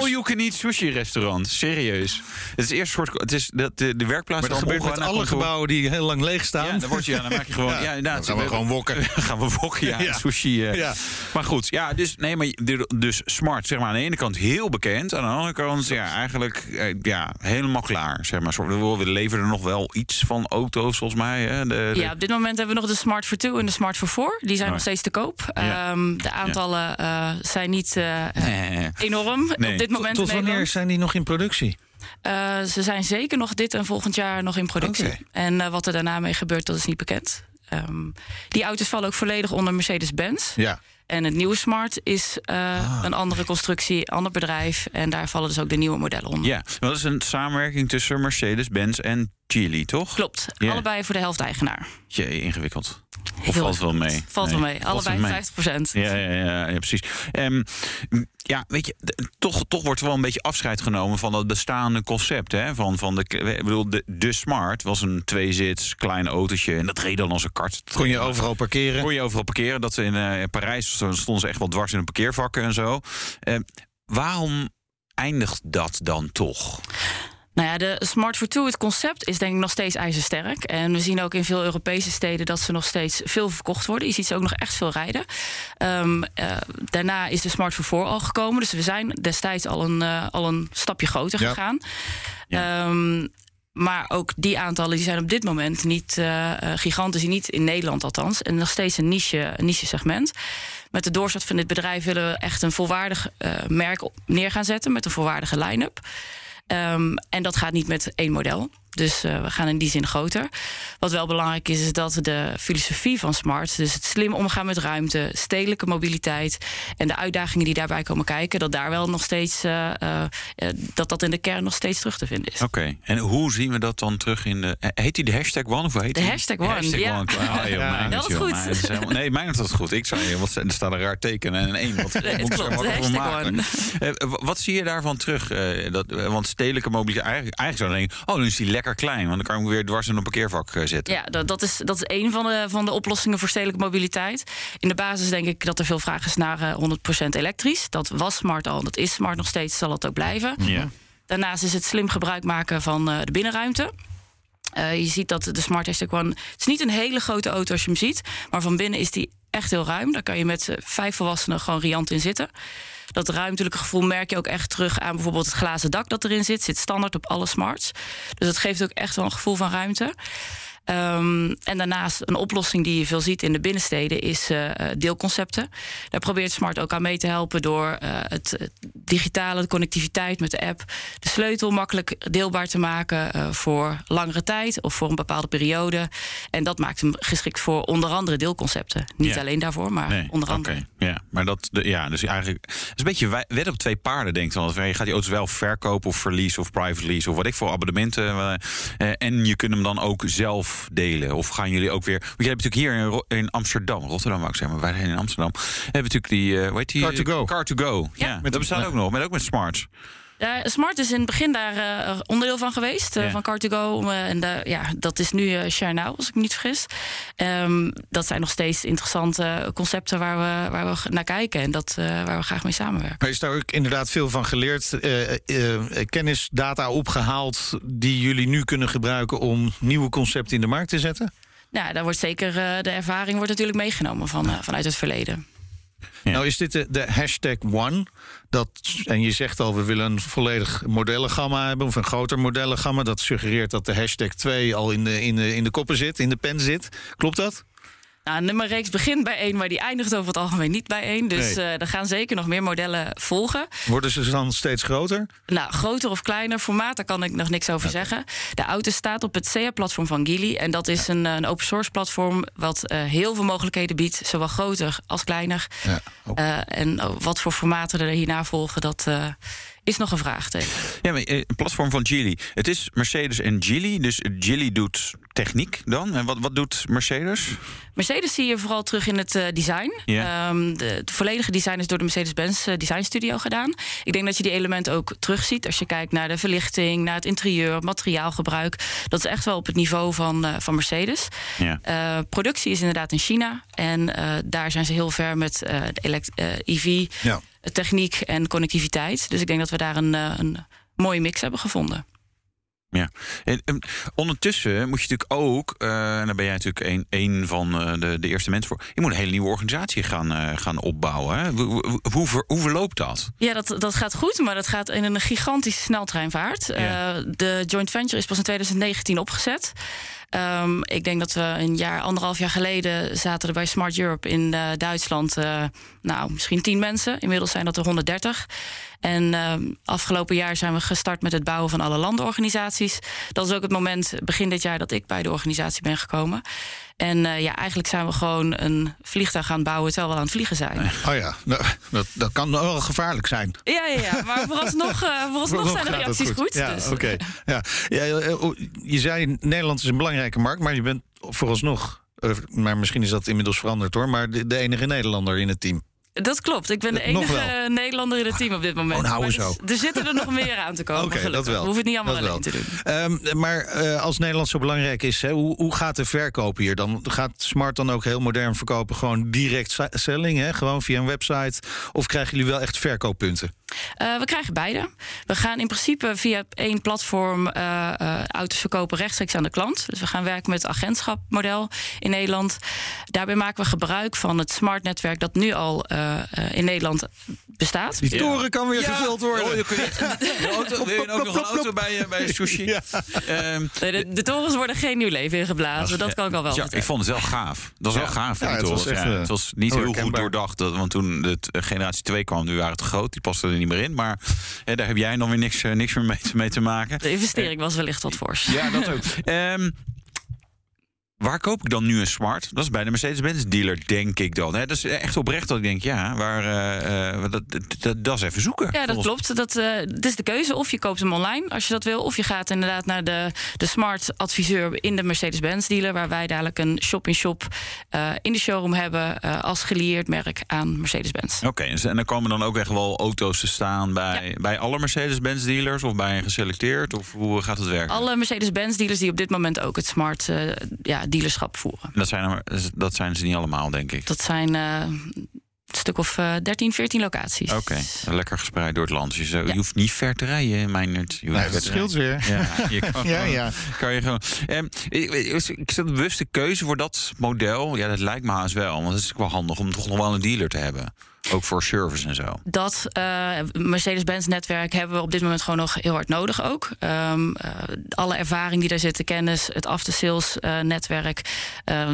all-you-can-eat sushi-restaurant. Serieus. Het is eerst soort. Het is de, de, de werkplaats. Maar dat gebeurt met alle gebouwen die heel lang leeg staan. Ja, dan, word je, ja, dan maak je gewoon. ja, ja inderdaad. Dan gaan we gewoon wokken. gaan we wokken, ja. ja. Sushi. Uh. Ja. Maar goed, ja, dus, nee, maar dus smart, zeg maar, aan de ene kant heel bekend. Aan de andere kant, ja, eigenlijk uh, ja, helemaal klaar. Zeg maar. We leveren er nog wel iets van auto's, volgens mij. Hè? De, de... Ja, op dit moment hebben we nog de Smart for 2 en de Smart for 4. Die zijn oh. nog steeds te koop. Ja. Um, de aantallen uh, zijn niet uh, nee. enorm nee. op dit moment. Tot, tot wanneer zijn die nog in productie? Uh, ze zijn zeker nog dit en volgend jaar nog in productie. Okay. En wat er daarna mee gebeurt, dat is niet bekend. Um, die auto's vallen ook volledig onder Mercedes-Benz. Ja. En het nieuwe Smart is uh, ah, een andere constructie, ander bedrijf. En daar vallen dus ook de nieuwe modellen onder. Ja, dat is een samenwerking tussen Mercedes-Benz en Geely, toch? Klopt. Allebei voor de helft eigenaar. Je ingewikkeld. Of valt wel mee? Valt nee. wel mee. Allebei mee. 50 procent. Ja, ja, ja, ja, precies. Um, ja, weet je, toch, toch wordt er wel een beetje afscheid genomen van dat bestaande concept. Hè? Van, van de, ik bedoel, de, de Smart was een tweezits, klein autootje. En dat reed dan als een kart. Kon je overal parkeren? Kon je overal parkeren. Dat in uh, Parijs stonden ze echt wel dwars in een parkeervakken en zo. Uh, waarom eindigt dat dan toch? Nou ja, de Smart for Two, het concept is denk ik nog steeds ijzersterk. En we zien ook in veel Europese steden dat ze nog steeds veel verkocht worden. Je ziet ze ook nog echt veel rijden. Um, uh, daarna is de Smart for Four al gekomen. Dus we zijn destijds al een, uh, al een stapje groter ja. gegaan. Ja. Um, maar ook die aantallen die zijn op dit moment niet uh, gigantisch, niet in Nederland althans. En nog steeds een niche, een niche segment. Met de doorstart van dit bedrijf willen we echt een volwaardig uh, merk neer gaan zetten met een volwaardige line-up. Um, en dat gaat niet met één model. Dus uh, we gaan in die zin groter. Wat wel belangrijk is, is dat de filosofie van Smart, dus het slim omgaan met ruimte, stedelijke mobiliteit en de uitdagingen die daarbij komen kijken, dat daar wel nog steeds, uh, uh, dat dat in de kern nog steeds terug te vinden is. Oké, okay. en hoe zien we dat dan terug in de. Heet die de hashtag One of hoe heet de die? hashtag One? Hashtag ja. one. Joh, ja, dat is goed. Is helemaal, nee, mijn is dat goed. Ik zei, wat, er staat een raar teken en een één. Wat, nee, het klopt, de hashtag One. wat zie je daarvan terug? dat, want stedelijke mobiliteit, eigenlijk, eigenlijk zou je denken, oh, dan is die lekker klein, want dan kan ik weer dwars in een parkeervak zetten. Ja, dat, dat, is, dat is een van de, van de oplossingen voor stedelijke mobiliteit. In de basis denk ik dat er veel vraag is naar uh, 100% elektrisch. Dat was smart al, dat is smart nog steeds, zal het ook blijven. Ja. Daarnaast is het slim gebruik maken van uh, de binnenruimte. Uh, je ziet dat de Smart Hashtag One... Het is niet een hele grote auto als je hem ziet... maar van binnen is die echt heel ruim. Daar kan je met vijf volwassenen gewoon riant in zitten. Dat ruimtelijke gevoel merk je ook echt terug aan bijvoorbeeld het glazen dak dat erin zit. Zit standaard op alle smarts. Dus dat geeft ook echt wel een gevoel van ruimte. Um, en daarnaast een oplossing die je veel ziet in de binnensteden is uh, deelconcepten. Daar probeert Smart ook aan mee te helpen door uh, het, digitale, de connectiviteit met de app, de sleutel makkelijk deelbaar te maken uh, voor langere tijd of voor een bepaalde periode. En dat maakt hem geschikt voor onder andere deelconcepten. Niet Ja. alleen daarvoor, maar Nee, onder andere. oké. Ja, maar dat, de- ja, dus eigenlijk het is een beetje wet op twee paarden, denkt dan. Je gaat die auto's wel verkopen of verliezen of private lease of wat ik voor abonnementen. eh, eh, en je kunt hem dan ook zelf delen. Of gaan jullie ook weer. Want je hebt natuurlijk hier in, Ro- in Amsterdam, Rotterdam wou ik zeggen, maar wij zijn in Amsterdam. Hebben we natuurlijk die, eh hoe heet die? Car to go. Car to go. Ja, dat bestaat ook nog, maar ook met smarts. Ja, Smart is in het begin daar eh, onderdeel van geweest, eh, Ja. van Car2Go. eh, en ja, dat is nu Share Now, als ik me niet vergis. Ehm, dat zijn nog steeds interessante concepten waar we, waar we naar kijken. En dat, waar we graag mee samenwerken. Maar is daar ook inderdaad veel van geleerd? kennis, data opgehaald die jullie nu kunnen gebruiken om nieuwe concepten in de markt te zetten? Nou, daar wordt zeker de ervaring wordt natuurlijk meegenomen van, vanuit het verleden. Nou is dit de, de hashtag One. Dat, en je zegt al, we willen een volledig modellengamma hebben... of een groter modellengamma. Dat suggereert dat de hashtag 2 al in de, in de, in de koppen zit, in de pen zit. Klopt dat? Nou, een nummerreeks begint bij één, maar die eindigt over het algemeen niet bij één. Dus Nee. eh, er gaan zeker nog meer modellen volgen. Worden ze dan steeds groter? Nou, groter of kleiner formaat, daar kan ik nog niks over zeggen. De auto staat op het SEA-platform van Geely. En dat is een, eh, een open source platform wat eh, heel veel mogelijkheden biedt. Zowel groter als kleiner. Eh, en oh, wat voor formaten er hierna volgen, dat is nog een vraagteken. Ja, maar een platform van Geely. Het is Mercedes en Geely. Dus Geely doet techniek dan. En wat, wat doet Mercedes? Mercedes zie je vooral terug in het eh, design. Ehm, de, het volledige design is door de Mercedes-Benz eh, Design Studio gedaan. Ik denk dat je die elementen ook terugziet als je kijkt naar de verlichting, naar het interieur, materiaalgebruik. Dat is echt wel op het niveau van, eh, van Mercedes. Ja. Eh, productie is inderdaad in China. En eh, daar zijn ze heel ver met eh, de elect- EV, Ja. techniek en connectiviteit. Dus ik denk dat we daar een, eh, een mooie mix hebben gevonden. Ja. En, en ondertussen moet je natuurlijk ook, eh, en daar ben jij natuurlijk een, een van eh, de, de eerste mensen voor. Je moet een hele nieuwe organisatie gaan, eh, gaan opbouwen. Hè? Hoe, hoe, hoe, ver- hoe verloopt dat? Ja, dat, dat gaat goed, maar dat gaat in een gigantische sneltreinvaart. Ja. De joint venture is pas in 2019 opgezet. Ehm, ik denk dat we een jaar, anderhalf jaar geleden zaten er bij Smart Europe in Duitsland. nou, misschien 10 mensen. Inmiddels zijn dat er 130. En ehm, afgelopen jaar zijn we gestart met het bouwen van alle landenorganisaties. Dat is ook het moment begin dit jaar dat ik bij de organisatie ben gekomen. En eh, ja, eigenlijk zijn we gewoon een vliegtuig gaan bouwen terwijl we aan het vliegen zijn. Oh ja, nou, dat, dat kan wel gevaarlijk zijn. Ja, ja, ja. Maar vooralsnog, eh vooralsnog zijn de reacties goed. Ja, dus. oké. Ja. Ja, eh, oh, je zei Nederland is een belangrijke markt, maar je bent vooralsnog, maar misschien is dat inmiddels veranderd hoor, maar de, de enige Nederlander in het team. Dat klopt. Ik ben de Eh, enige. Nederlander in het team op dit moment. Oh, nou, zo. Er, er zitten er nog meer aan te komen. Oké, gelukkig. dat wel. We hoeven het niet allemaal Dat alleen wel. te doen. Ehm, maar eh, als Nederland zo belangrijk is, hè, hoe, hoe gaat de verkoop hier? Dan gaat Smart dan ook heel modern verkopen, gewoon direct selling, hè? gewoon via een website? Of krijgen jullie wel echt verkooppunten? Eh, we krijgen beide. We gaan in principe via één platform eh, eh, auto's verkopen rechtstreeks aan de klant. Dus we gaan werken met het agentschapmodel in Nederland. Daarbij maken we gebruik van het smart-netwerk dat nu al eh, eh, in Nederland bestaat. Die toren kan weer Ja. gevuld worden. Oh, je kunt- Een auto, wil je ook nog een auto bij, bij sushi? Ehm, Nee, de, de torens worden geen nieuw leven ingeblazen. Dat kan ik al wel ja, ik vond het wel gaaf. Dat was Ja. wel gaaf. Het was torens. echt, Ja, het was niet heel goed doordacht. dat- Want toen de generatie 2 kwam, nu waren te groot. Die pasten er niet meer in. Maar daar heb jij dan weer niks, eh, niks meer mee, te- mee te maken. De investering was wellicht wat fors. Ja, dat ook. Ehm, waar koop ik dan nu een smart? Dat is bij de Mercedes-Benz dealer, denk ik dan. Hè? Dat is echt oprecht dat ik denk, ja, waar, eh, dat, dat, dat, is even zoeken. Ja, dat klopt. Dat, eh, is de keuze. Of je koopt hem online als je dat wil. Of je gaat inderdaad naar de, de smart adviseur in de Mercedes-Benz dealer. Waar wij dadelijk een shop-in-shop in de showroom hebben. als gelieerd merk aan Mercedes-Benz. Oké, en dan komen dan ook echt wel auto's te staan bij, bij alle Mercedes-Benz dealers of bij een geselecteerd? Of hoe gaat het werken? Alle Mercedes-Benz dealers die op dit moment ook het smart ja, dealerschap voeren. Dat zijn, er, dat zijn ze niet allemaal, denk ik. Dat zijn eh, een stuk of eh 13, 14 locaties. Oké, lekker gespreid door het land. Dus je, hoeft niet ver te rijden, Meijnerd. Je hoeft Nee, dat scheelt weer. Ja, je kan, Ja, gewoon- ja. kan je gewoon. Ehm, ik, zat een bewuste keuze voor dat model. Ja, dat lijkt me haast wel. Want het is wel handig om toch nog wel een dealer te hebben. Ook voor service en zo. Dat eh, Mercedes-Benz netwerk hebben we op dit moment gewoon nog heel hard nodig ook. Ehm, eh, alle ervaring die daar zit, de kennis, het after-sales eh, netwerk,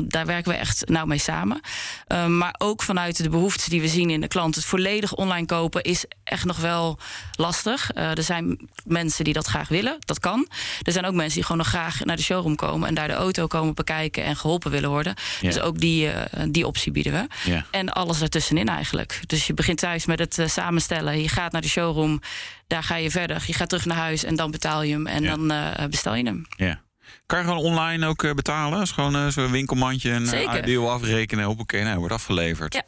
daar werken we echt nauw mee samen. Ehm, maar ook vanuit de behoeftes die we zien in de klant. Het volledig online kopen is echt nog wel lastig. Er zijn mensen die dat graag willen, dat kan. Er zijn ook mensen die gewoon nog graag naar de showroom komen en daar de auto komen bekijken en geholpen willen worden. Ja. Dus ook die, die optie bieden we. Ja. En alles ertussenin eigenlijk. Dus je begint thuis met het eh, samenstellen. Je gaat naar de showroom. Daar ga je verder. Je gaat terug naar huis en dan betaal je hem. En Ja. dan eh, bestel je hem. Ja. Kan je gewoon online ook eh, betalen? Is gewoon eh, zo'n winkelmandje en uh, deel afrekenen. Hoppakee, nou, wordt afgeleverd. Ja.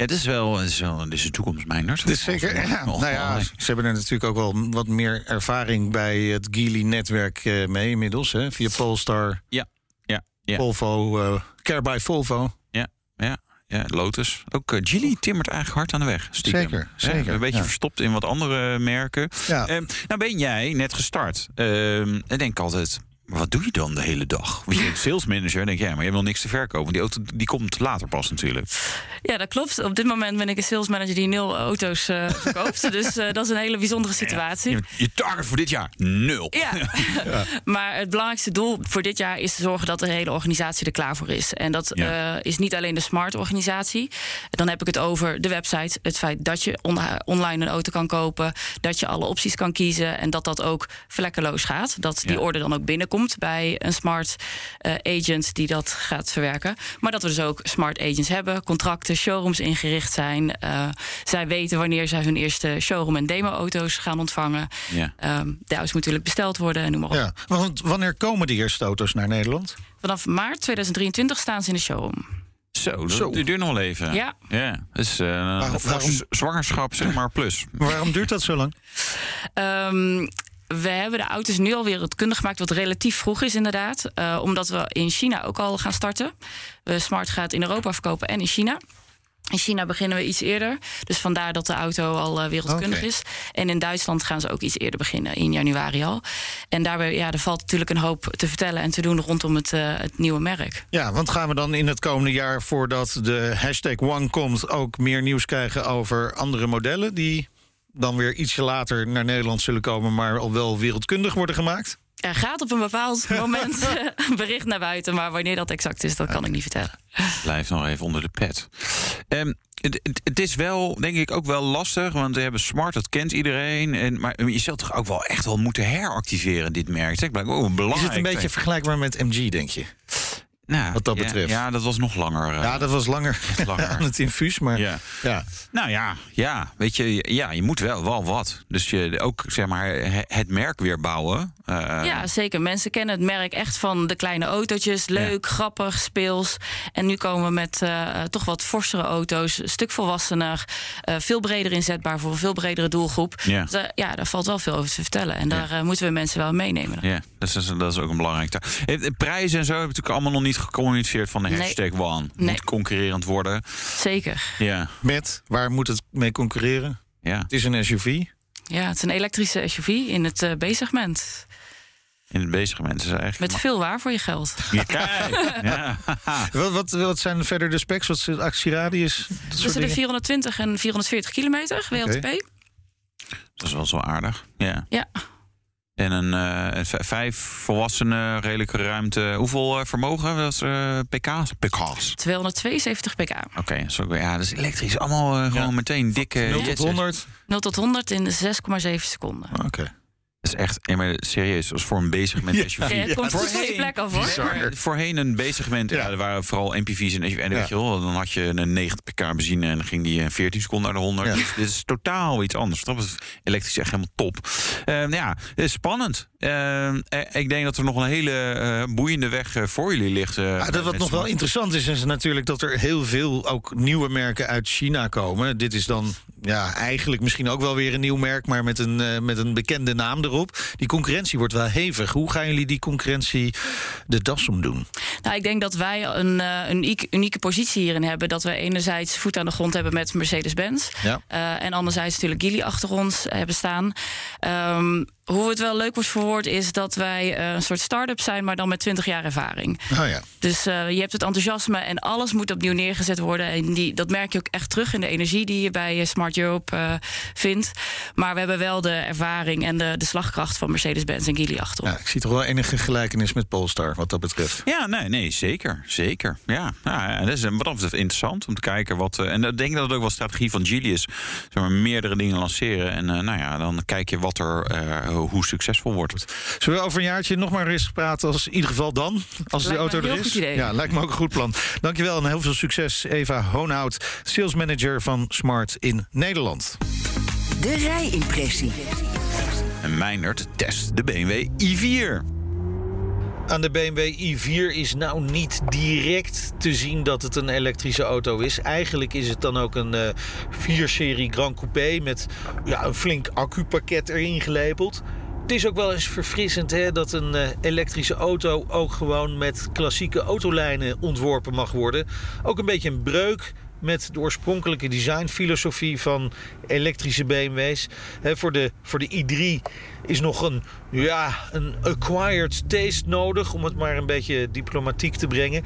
Ja, het is wel, het is wel dit is de toekomst, is zeker. Ja, nou ja, ze hebben er natuurlijk ook wel wat meer ervaring bij het Geely-netwerk eh, mee inmiddels. Hè, via Polestar, Ja, ja, ja. Volvo, eh Care by Volvo. Ja, ja, ja, Lotus. Ook uh, timmert eigenlijk hard aan de weg. stiekem. Zeker, Ja, zeker, een beetje ja. verstopt in wat andere merken. Ja. Ehm, nou ben jij net gestart. Ehm, ik denk altijd, Maar wat doe je dan de hele dag? Want je bent sales manager en denk je, ja, maar je hebt nog niks te verkopen. Die auto die komt later pas natuurlijk. Ja, dat klopt. Op dit moment ben ik een sales manager die nul auto's uh, verkoopt. dus uh, dat is een hele bijzondere situatie. Ja, je target voor dit jaar nul. Ja. ja. maar het belangrijkste doel voor dit jaar is te zorgen dat de hele organisatie er klaar voor is. En dat uh, is niet alleen de smart organisatie. Dan heb ik het over de website, het feit dat je on online een auto kan kopen, dat je alle opties kan kiezen en dat dat ook vlekkeloos gaat. Dat die orde dan ook binnenkomt bij een smart agent die dat gaat verwerken. Maar dat we dus ook smart agents hebben, contracten, showrooms ingericht zijn. Uh, zij weten wanneer zij hun eerste showroom- en demo-auto's gaan ontvangen. Ja. Um, de auto's moeten natuurlijk besteld worden en noem maar op. Ja, want wanneer komen de eerste auto's naar Nederland? Vanaf maart 2023 staan ze in de showroom. Zo, dat Zo. duurt nog wel even. Ja. ja. Dus uh, waarom, waarom, zwangerschap, zeg maar, plus. waarom duurt dat zo lang? Um, we hebben de auto's nu al wereldkundig gemaakt, wat relatief vroeg is inderdaad. Uh, omdat we in China ook al gaan starten. We Smart gaat in Europa verkopen en in China. In China beginnen we iets eerder. Dus vandaar dat de auto al uh, wereldkundig okay. is. En in Duitsland gaan ze ook iets eerder beginnen, in januari al. En daarbij, ja, er valt natuurlijk een hoop te vertellen en te doen rondom het, uh, het nieuwe merk. Ja, want gaan we dan in het komende jaar, voordat de hashtag One komt, ook meer nieuws krijgen over andere modellen die dan weer ietsje later naar Nederland zullen komen, maar al wel wereldkundig worden gemaakt? Er gaat op een bepaald moment een bericht naar buiten, maar wanneer dat exact is, dat kan ik niet vertellen. Blijf nog even onder de pet. Um, het, het, het, is wel, denk ik, ook wel lastig. Want we hebben smart, dat kent iedereen. En, maar je zult toch ook wel echt wel moeten heractiveren, dit merk. Zeg, oh, belangrijk. Is het een beetje vergelijkbaar met MG, denk je? Nou, wat dat ja, betreft. Ja, dat was nog langer. Uh, ja, dat was langer, langer. aan het infuus. Maar ja. ja. Nou ja, ja, weet je, ja, je moet wel, wel wat. Dus je ook zeg maar het merk weer bouwen. Uh, ja, zeker. Mensen kennen het merk echt van de kleine autootjes. Leuk, ja. grappig, speels. En nu komen we met uh, toch wat forsere auto's. Een stuk volwassener. veel breder inzetbaar voor een veel bredere doelgroep. Ja, dus, ja daar valt wel veel over te vertellen. En daar moeten we mensen wel meenemen. Ja, dat is, dat is ook een belangrijk taak. Prijzen en zo hebben natuurlijk allemaal nog niet gecommuniceerd van de hashtag nee. One. Nee. Moet concurrerend worden. Zeker. Ja. Met, waar moet het mee concurreren? Ja. Het is een SUV. Ja, het is een elektrische SUV in het uh, B-segment. In het B-segment is eigenlijk... Met veel waar voor je geld. Ja, kijk. ja. wat, wat, wat zijn verder de specs? Wat is de actieradius? Tussen de 420 en 440 kilometer, WLTP. Okay. Dat is wel zo aardig. Ja. Ja. En een uh, vijf volwassenen, redelijke ruimte. Hoeveel uh, vermogen was uh, pk's? pk's? 272 pk. Oké, okay, ja, dat is elektrisch. Allemaal gewoon ja. meteen dikke. 0 tot 100? 0 tot 100 in 6,7 seconden. Oké. Okay. Is echt, ja, maar serieus, als voor een bezigment ja, SUV. Ja, het komt voorheen, plek af, hoor. Voorheen een bezigment, ja. ja, er waren vooral MPV's en, en weet je wel, dan had je een 90 pk benzine en dan ging die 14 seconden naar de 100. Dus dit is totaal iets anders. Dat is elektrisch echt helemaal top. Uh, ja, spannend. Uh, ik denk dat er nog een hele uh, boeiende weg voor jullie ligt. dat wat nog wel interessant is, is natuurlijk dat er heel veel ook nieuwe merken uit China komen. Dit is dan ja, eigenlijk misschien ook wel weer een nieuw merk, maar met een, met een bekende naam erop. Die concurrentie wordt wel hevig. Hoe gaan jullie die concurrentie de das om doen? Nou, ik denk dat wij een, een unieke, positie hierin hebben. Dat we enerzijds voet aan de grond hebben met Mercedes-Benz. Ja. Uh, en anderzijds natuurlijk Geely achter ons hebben staan. Um, hoe het wel leuk wordt verwoord is dat wij uh, een soort start-up zijn, maar dan met 20 jaar ervaring. Oh ja. Dus uh, je hebt het enthousiasme en alles moet opnieuw neergezet worden. En die, dat merk je ook echt terug in de energie die je bij Smart Europe uh, vindt. Maar we hebben wel de ervaring en de, de slagkracht van Mercedes-Benz en Geely achter ons. Ja, ik zie toch wel enige gelijkenis met Polestar wat dat betreft. Ja, nee, nee zeker. Zeker. Ja, ja dat is wat dat betreft interessant om te kijken wat. en ik denk dat het ook wel strategie van Geely is. Zeg maar, meerdere dingen lanceren. En nou ja, dan kijk je wat er hoe succesvol wordt. Zullen we over een jaartje nog maar eens praten als in ieder geval dan? Als de auto er is? Ja, lijkt me ook een goed plan. Dankjewel en heel veel succes Eva Hoonhout, sales manager van Smart in Nederland. De rijimpressie. En Meinert test de BMW i4 aan de BMW i4 is nou niet direct te zien dat het een elektrische auto is. Eigenlijk is het dan ook een uh, 4-serie Grand Coupé met ja, een flink accupakket erin gelepeld. Het is ook wel eens verfrissend hè, dat een uh, elektrische auto ook gewoon met klassieke autolijnen ontworpen mag worden. Ook een beetje een breuk met de oorspronkelijke designfilosofie van elektrische BMW's. voor, de, voor de i3 is nog een, ja, een acquired taste nodig, om het maar een beetje diplomatiek te brengen.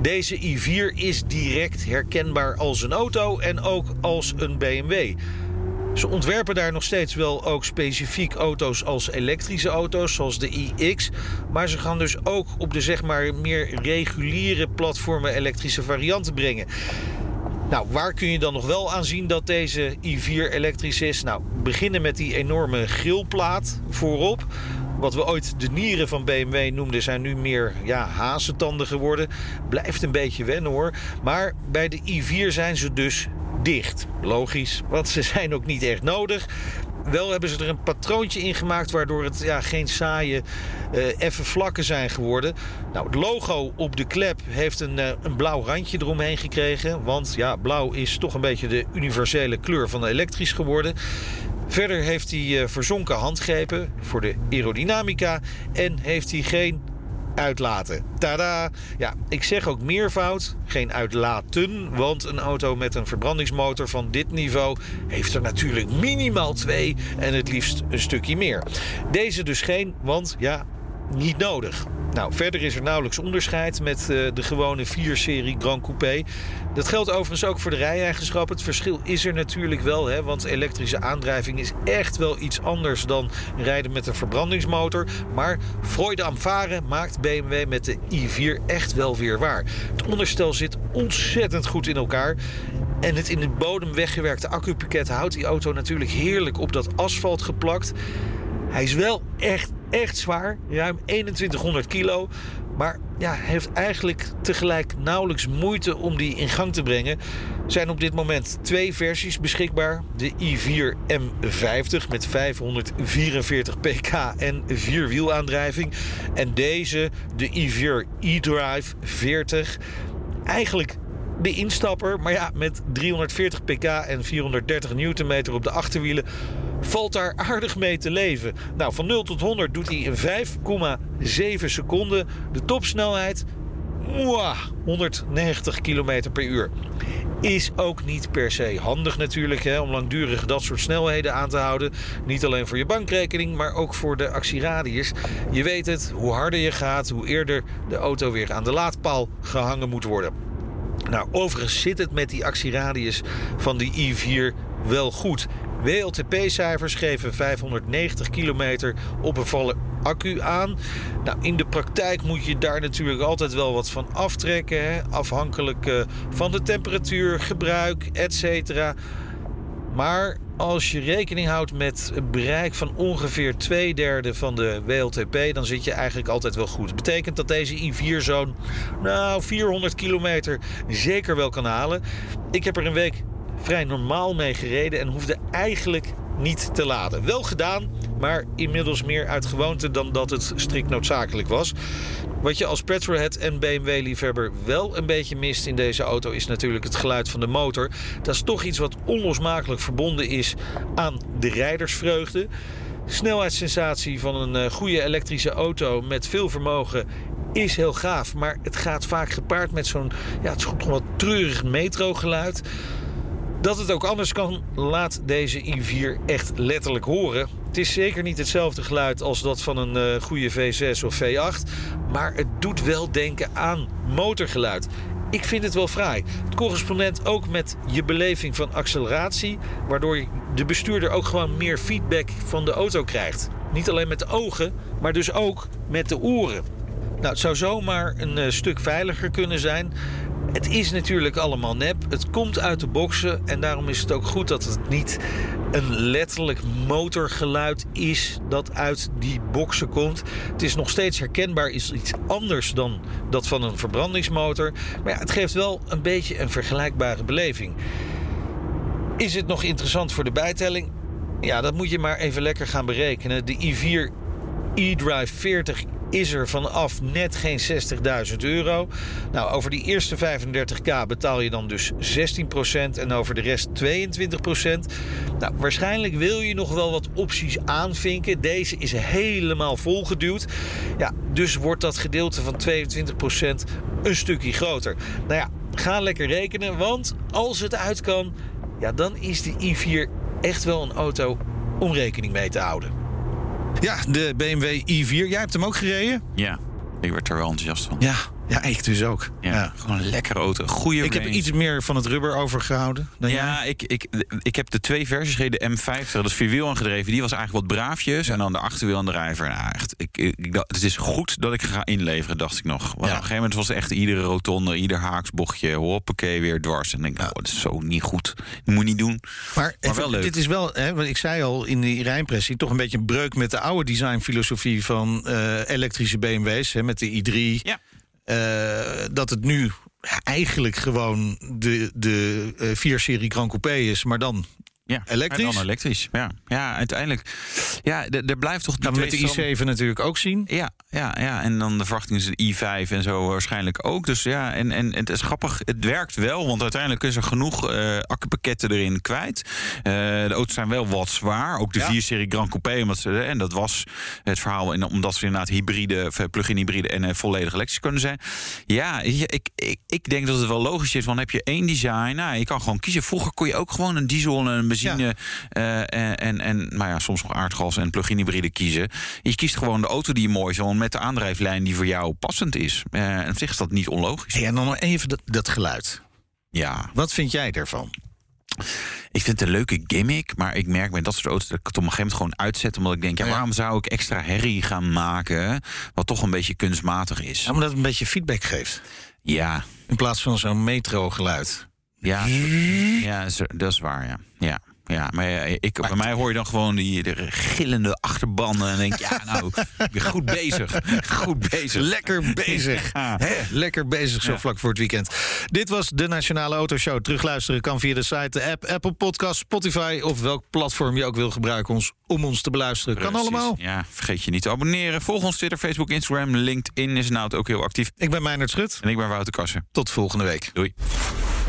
Deze i4 is direct herkenbaar als een auto en ook als een BMW. Ze ontwerpen daar nog steeds wel ook specifiek auto's als elektrische auto's, zoals de iX. Maar ze gaan dus ook op de zeg maar meer reguliere platformen elektrische varianten brengen. Nou, waar kun je dan nog wel aan zien dat deze i4 elektrisch is? Nou, beginnen met die enorme grillplaat voorop. Wat we ooit de nieren van BMW noemden, zijn nu meer ja, hazentanden geworden. Blijft een beetje wennen hoor. Maar bij de i4 zijn ze dus dicht. Logisch, want ze zijn ook niet echt nodig. Wel hebben ze er een patroontje in gemaakt waardoor het ja, geen saaie uh, effe vlakken zijn geworden. Nou, het logo op de klep heeft een, uh, een blauw randje eromheen gekregen. Want ja, blauw is toch een beetje de universele kleur van de elektrisch geworden. Verder heeft hij uh, verzonken handgrepen voor de aerodynamica. En heeft hij geen uitlaten. Tada! Ja, ik zeg ook meervoud, geen uitlaten. Want een auto met een verbrandingsmotor van dit niveau heeft er natuurlijk minimaal twee en het liefst een stukje meer. Deze dus geen, want ja, niet nodig. Nou, verder is er nauwelijks onderscheid met uh, de gewone 4-serie Grand Coupé. Dat geldt overigens ook voor de rijeigenschap. Het verschil is er natuurlijk wel, hè, want elektrische aandrijving is echt wel iets anders dan rijden met een verbrandingsmotor. Maar Freude am Varen maakt BMW met de i4 echt wel weer waar. Het onderstel zit ontzettend goed in elkaar. En het in de bodem weggewerkte accupakket houdt die auto natuurlijk heerlijk op dat asfalt geplakt. Hij is wel echt, echt zwaar. Ruim 2100 kilo. Maar ja, heeft eigenlijk tegelijk nauwelijks moeite om die in gang te brengen. Er zijn op dit moment twee versies beschikbaar. De i4 M50 met 544 pk en vierwielaandrijving. En deze, de i4 e-drive 40. Eigenlijk de instapper, maar ja, met 340 pk en 430 Nm op de achterwielen valt daar aardig mee te leven. Nou, van 0 tot 100 doet hij in 5,7 seconden. De topsnelheid, mwah, 190 km per uur. Is ook niet per se handig natuurlijk hè, om langdurig dat soort snelheden aan te houden. Niet alleen voor je bankrekening, maar ook voor de actieradius. Je weet het, hoe harder je gaat, hoe eerder de auto weer aan de laadpaal gehangen moet worden. Nou, overigens zit het met die actieradius van die i4 wel goed. WLTP-cijfers geven 590 kilometer volle accu aan. Nou, in de praktijk moet je daar natuurlijk altijd wel wat van aftrekken. Hè? Afhankelijk uh, van de temperatuur, gebruik, etc. Maar als je rekening houdt met een bereik van ongeveer twee derde van de WLTP, dan zit je eigenlijk altijd wel goed. Dat betekent dat deze i4 zo'n nou, 400 kilometer zeker wel kan halen. Ik heb er een week vrij normaal mee gereden en hoefde eigenlijk niet te laden. Wel gedaan, maar inmiddels meer uit gewoonte dan dat het strikt noodzakelijk was. Wat je als petrolhead en BMW-liefhebber wel een beetje mist in deze auto is natuurlijk het geluid van de motor. Dat is toch iets wat onlosmakelijk verbonden is aan de rijdersvreugde. Snelheidssensatie van een eh, goede elektrische auto met veel vermogen is heel gaaf. Maar het gaat vaak gepaard met zo'n ja, het is toch wat treurig metrogeluid. Dat het ook anders kan, laat deze i4 echt letterlijk horen. Het is zeker niet hetzelfde geluid als dat van een uh, goede V6 of V8, maar het doet wel denken aan motorgeluid. Ik vind het wel fraai. Het correspondeert ook met je beleving van acceleratie, waardoor de bestuurder ook gewoon meer feedback van de auto krijgt. Niet alleen met de ogen, maar dus ook met de oren. Nou, het zou zomaar een uh, stuk veiliger kunnen zijn. Het is natuurlijk allemaal nep. Het komt uit de boksen. En daarom is het ook goed dat het niet een letterlijk motorgeluid is dat uit die boksen komt. Het is nog steeds herkenbaar, is iets anders dan dat van een verbrandingsmotor. Maar ja, het geeft wel een beetje een vergelijkbare beleving. Is het nog interessant voor de bijtelling? Ja, dat moet je maar even lekker gaan berekenen. De i4 e-Drive 40 is er vanaf net geen 60.000 euro. Nou, over die eerste 35k betaal je dan dus 16% en over de rest 22%. Nou, waarschijnlijk wil je nog wel wat opties aanvinken. Deze is helemaal volgeduwd. Ja, dus wordt dat gedeelte van 22% een stukje groter. Nou ja, ga lekker rekenen. Want als het uit kan, ja, dan is die i4 echt wel een auto om rekening mee te houden. Ja, de BMW i4. Jij hebt hem ook gereden? Ja, ik werd er wel enthousiast van. Ja, ja, ik dus ook. Ja, Gewoon een lekkere auto. Goede Ik heb iets meer van het rubber overgehouden. Dan ja, ik, ik, ik heb de twee versies gereden. De M50, dat is vierwiel aangedreven. Die was eigenlijk wat braafjes. En dan de achterwielaandrijver. Nou, echt, ik, ik, ik dacht, het is goed dat ik ga inleveren, dacht ik nog. Want op een gegeven moment was echt iedere rotonde, ieder haaksbochtje, hoppakee, weer dwars. En ik denk, oh, dat is zo niet goed. Dat moet je niet doen. Maar, Maar even, wel leuk. Dit is wel, hè, want ik zei al in die rijimpressie, toch een beetje een breuk met de oude designfilosofie van eh, elektrische BMW's, hè, met de i3. Ja. Eh, dat het nu eigenlijk gewoon de, de eh, 4-serie Grand Coupé is, maar dan Ja, elektrisch. en dan elektrisch. Ja, ja uiteindelijk. Ja, er blijft toch Gaan we met de tweestand- i7 natuurlijk ook zien. Ja, ja, ja, en dan de verwachting is de i5 en zo waarschijnlijk ook. Dus ja, en, en het is grappig, het werkt wel, want uiteindelijk is er genoeg eh accupakketten erin kwijt. Eh, de auto's zijn wel wat zwaar, ook de Ja. 4-serie Grand Coupé, omdat ze, en dat was het verhaal, in, omdat ze inderdaad hybride, eh, plug-in hybride en volledig elektrisch kunnen zijn. Ja, ik, ik, ik denk dat het wel logisch is, want heb je één design, nou, je kan gewoon kiezen. Vroeger kon je ook gewoon een diesel en een benzine eh, en, en, en nou ja, soms nog aardgas en plug-in hybride kiezen. Je kiest gewoon de auto die je mooi vindt met de aandrijflijn die voor jou passend is. Eh en op zich is dat niet onlogisch. Hey, en dan nog even dat, dat geluid. Ja. Wat vind jij daarvan? Ik vind het een leuke gimmick, maar ik merk met dat soort auto's dat ik het op een gegeven moment gewoon uitzet. Omdat ik denk, ja, waarom zou ik extra herrie gaan maken, wat toch een beetje kunstmatig is? Ja, omdat het een beetje feedback geeft. Ja. In plaats van zo'n metro geluid. Ja, ja dat is waar, ja. Ja. Ja, maar ja, ik, bij mij hoor je dan gewoon die de gillende achterbanden. En denk, ja, nou, goed bezig. Goed bezig. Lekker bezig. Ja. Hè, lekker bezig zo Ja. vlak voor het weekend. Dit was de Nationale Autoshow. Terugluisteren kan via de site, de app, Apple Podcast, Spotify... of welk platform je ook wil gebruiken ons, om ons te beluisteren. Kan allemaal. Ja, vergeet je niet te abonneren. Volg ons Twitter, Facebook, Instagram, LinkedIn is nou ook heel actief. Ik ben Meijnerd Schut. En ik ben Wouter Kassen. Tot volgende week. Doei.